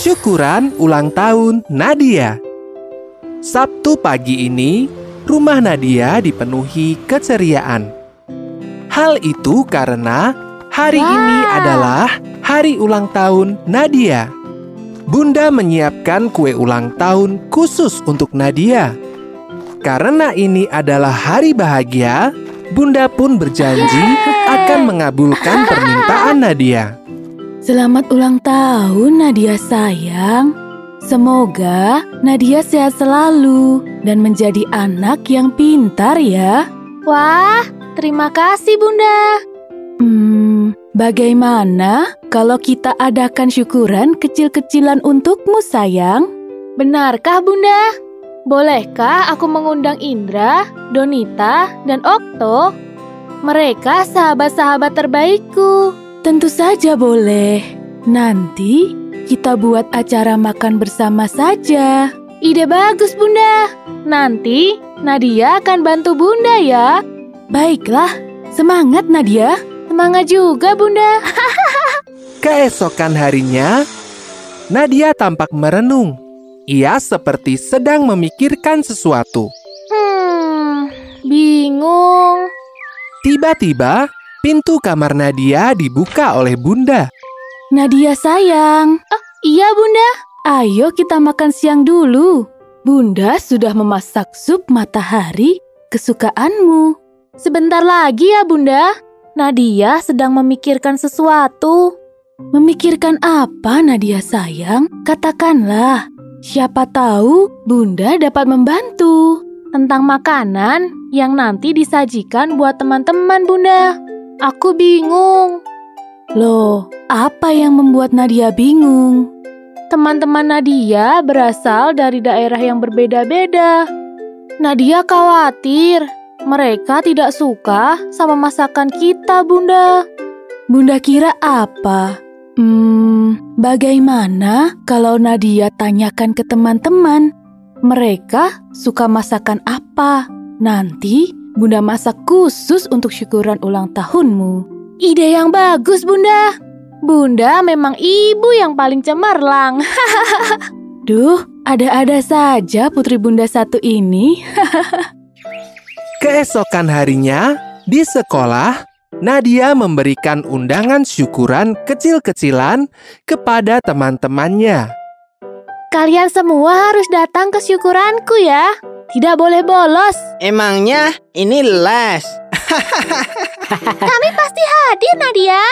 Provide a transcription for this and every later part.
Syukuran ulang tahun Nadia. Sabtu pagi ini, rumah Nadia dipenuhi keceriaan. Hal itu karena hari Wah. ini adalah hari ulang tahun Nadia. Bunda menyiapkan kue ulang tahun khusus untuk Nadia. Karena ini adalah hari bahagia, Bunda pun berjanji akan mengabulkan permintaan Nadia. Selamat ulang tahun Nadia sayang. Semoga Nadia sehat selalu dan menjadi anak yang pintar ya. Wah, terima kasih Bunda. Hmm, bagaimana kalau kita adakan syukuran kecil-kecilan untukmu sayang? Benarkah Bunda? Bolehkah aku mengundang Indra, Donita, dan Okto? Mereka sahabat-sahabat terbaikku. Tentu saja boleh. Nanti kita buat acara makan bersama saja. Ide bagus Bunda. Nanti Nadia akan bantu Bunda ya. Baiklah, semangat Nadia. Semangat juga Bunda. Keesokan harinya, Nadia tampak merenung. Ia seperti sedang memikirkan sesuatu. Hmm, bingung. Tiba-tiba, pintu kamar Nadia dibuka oleh Bunda. Nadia sayang, Iya Bunda. ayo kita makan siang dulu. Bunda sudah memasak sup matahari kesukaanmu. Sebentar lagi ya Bunda. Nadia sedang memikirkan sesuatu. Memikirkan apa Nadia sayang? Katakanlah. Siapa tahu Bunda dapat membantu. Tentang makanan yang nanti disajikan buat teman-teman Bunda. Aku bingung. Loh, apa yang membuat Nadia bingung? Teman-teman Nadia berasal dari daerah yang berbeda-beda. Nadia khawatir mereka tidak suka sama masakan kita, Bunda. Bunda kira apa? Hmm, bagaimana kalau Nadia tanyakan ke teman-teman? Mereka suka masakan apa? Nanti Bunda masak khusus untuk syukuran ulang tahunmu. Ide yang bagus, Bunda. Bunda memang ibu yang paling cemerlang. Duh, ada-ada saja putri Bunda satu ini. Keesokan harinya, di sekolah, Nadia memberikan undangan syukuran kecil-kecilan kepada teman-temannya. Kalian semua harus datang ke syukuranku ya. Tidak boleh bolos. Emangnya ini les? Kami pasti hadir, Nadia.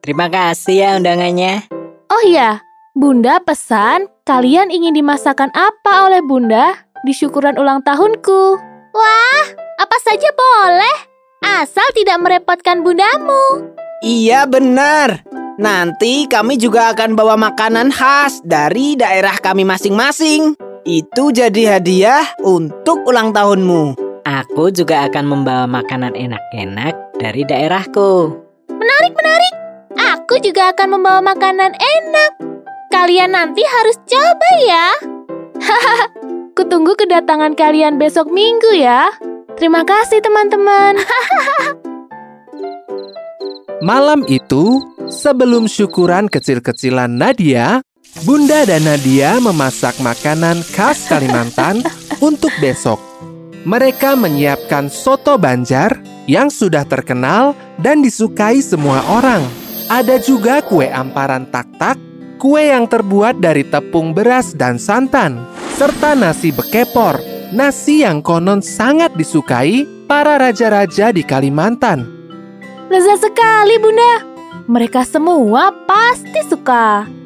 Terima kasih ya undangannya. Oh iya, Bunda pesan kalian ingin dimasakan apa oleh Bunda di syukuran ulang tahunku. Wah, apa saja boleh. Asal tidak merepotkan bundamu. Iya benar. Nanti kami juga akan bawa makanan khas dari daerah kami masing-masing. Itu jadi hadiah untuk ulang tahunmu. Aku juga akan membawa makanan enak-enak dari daerahku. Menarik, menarik. Aku juga akan membawa makanan enak. Kalian nanti harus coba ya. Kutunggu kedatangan kalian besok minggu ya. Terima kasih teman-teman. Malam itu, sebelum syukuran kecil-kecilan Nadia, Bunda dan Nadia memasak makanan khas Kalimantan untuk besok. Mereka menyiapkan soto Banjar yang sudah terkenal dan disukai semua orang. Ada juga kue amparan tak-tak, kue yang terbuat dari tepung beras dan santan, serta nasi bekepor, nasi yang konon sangat disukai para raja-raja di Kalimantan. Lezat sekali, Bunda. Mereka semua pasti suka.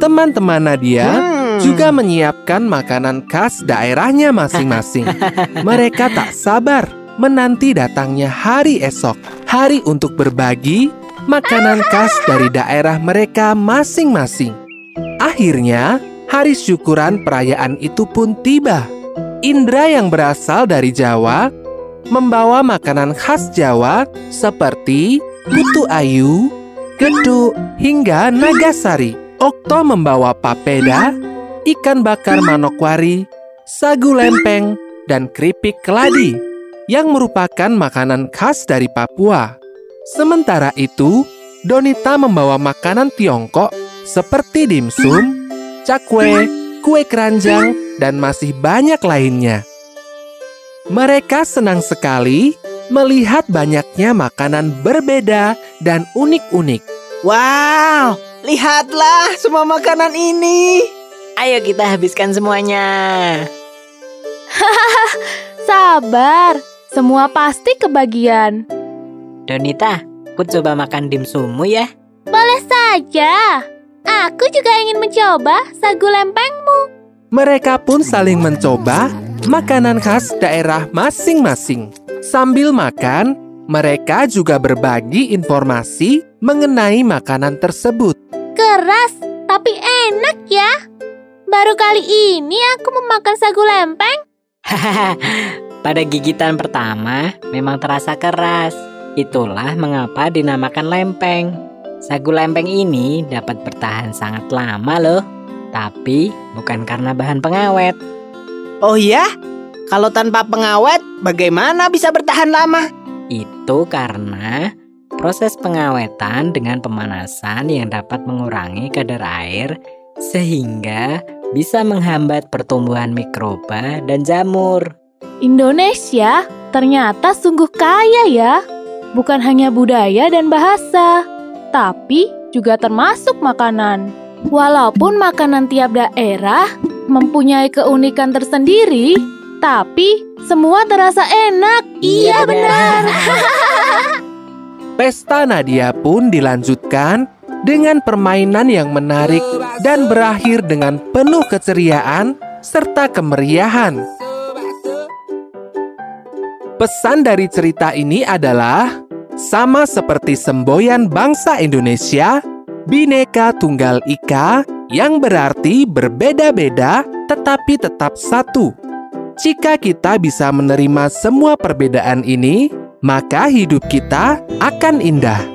Teman-teman Nadia Hmm. juga menyiapkan makanan khas daerahnya masing-masing. Mereka tak sabar menanti datangnya hari esok, hari untuk berbagi makanan khas dari daerah mereka masing-masing. Akhirnya, hari syukuran perayaan itu pun tiba. Indra yang berasal dari Jawa membawa makanan khas Jawa seperti kutu ayu, geduk, hingga nagasari. Okto membawa papeda, ikan bakar manokwari, sagu lempeng, dan keripik keladi yang merupakan makanan khas dari Papua. Sementara itu, Donita membawa makanan Tiongkok seperti dimsum, cakwe, kue keranjang, dan masih banyak lainnya. Mereka senang sekali melihat banyaknya makanan berbeda dan unik-unik. Wow, lihatlah semua makanan ini. Ayo kita habiskan semuanya. Sabar, semua pasti kebagian. Donita, aku coba makan dimsummu ya. Boleh saja. Aku juga ingin mencoba sagu lempengmu. Mereka pun saling mencoba makanan khas daerah masing-masing. Sambil makan, mereka juga berbagi informasi mengenai makanan tersebut. Keras, tapi enak ya. Baru kali ini aku memakan sagu lempeng. Pada gigitan pertama memang terasa keras. Itulah mengapa dinamakan lempeng. Sagu lempeng ini dapat bertahan sangat lama loh. Tapi bukan karena bahan pengawet. Oh ya? Kalau tanpa pengawet, bagaimana bisa bertahan lama? Itu karena proses pengawetan dengan pemanasan yang dapat mengurangi kadar air sehingga bisa menghambat pertumbuhan mikroba dan jamur. Indonesia ternyata sungguh kaya ya. Bukan hanya budaya dan bahasa, tapi juga termasuk makanan. Walaupun makanan tiap daerah mempunyai keunikan tersendiri, tapi semua terasa enak. Iya, benar. Pesta Nadia pun dilanjutkan dengan permainan yang menarik dan berakhir dengan penuh keceriaan serta kemeriahan. Pesan dari cerita ini adalah sama seperti semboyan bangsa Indonesia, Bhinneka Tunggal Ika yang berarti berbeda-beda tetapi tetap satu. Jika kita bisa menerima semua perbedaan ini, maka hidup kita akan indah.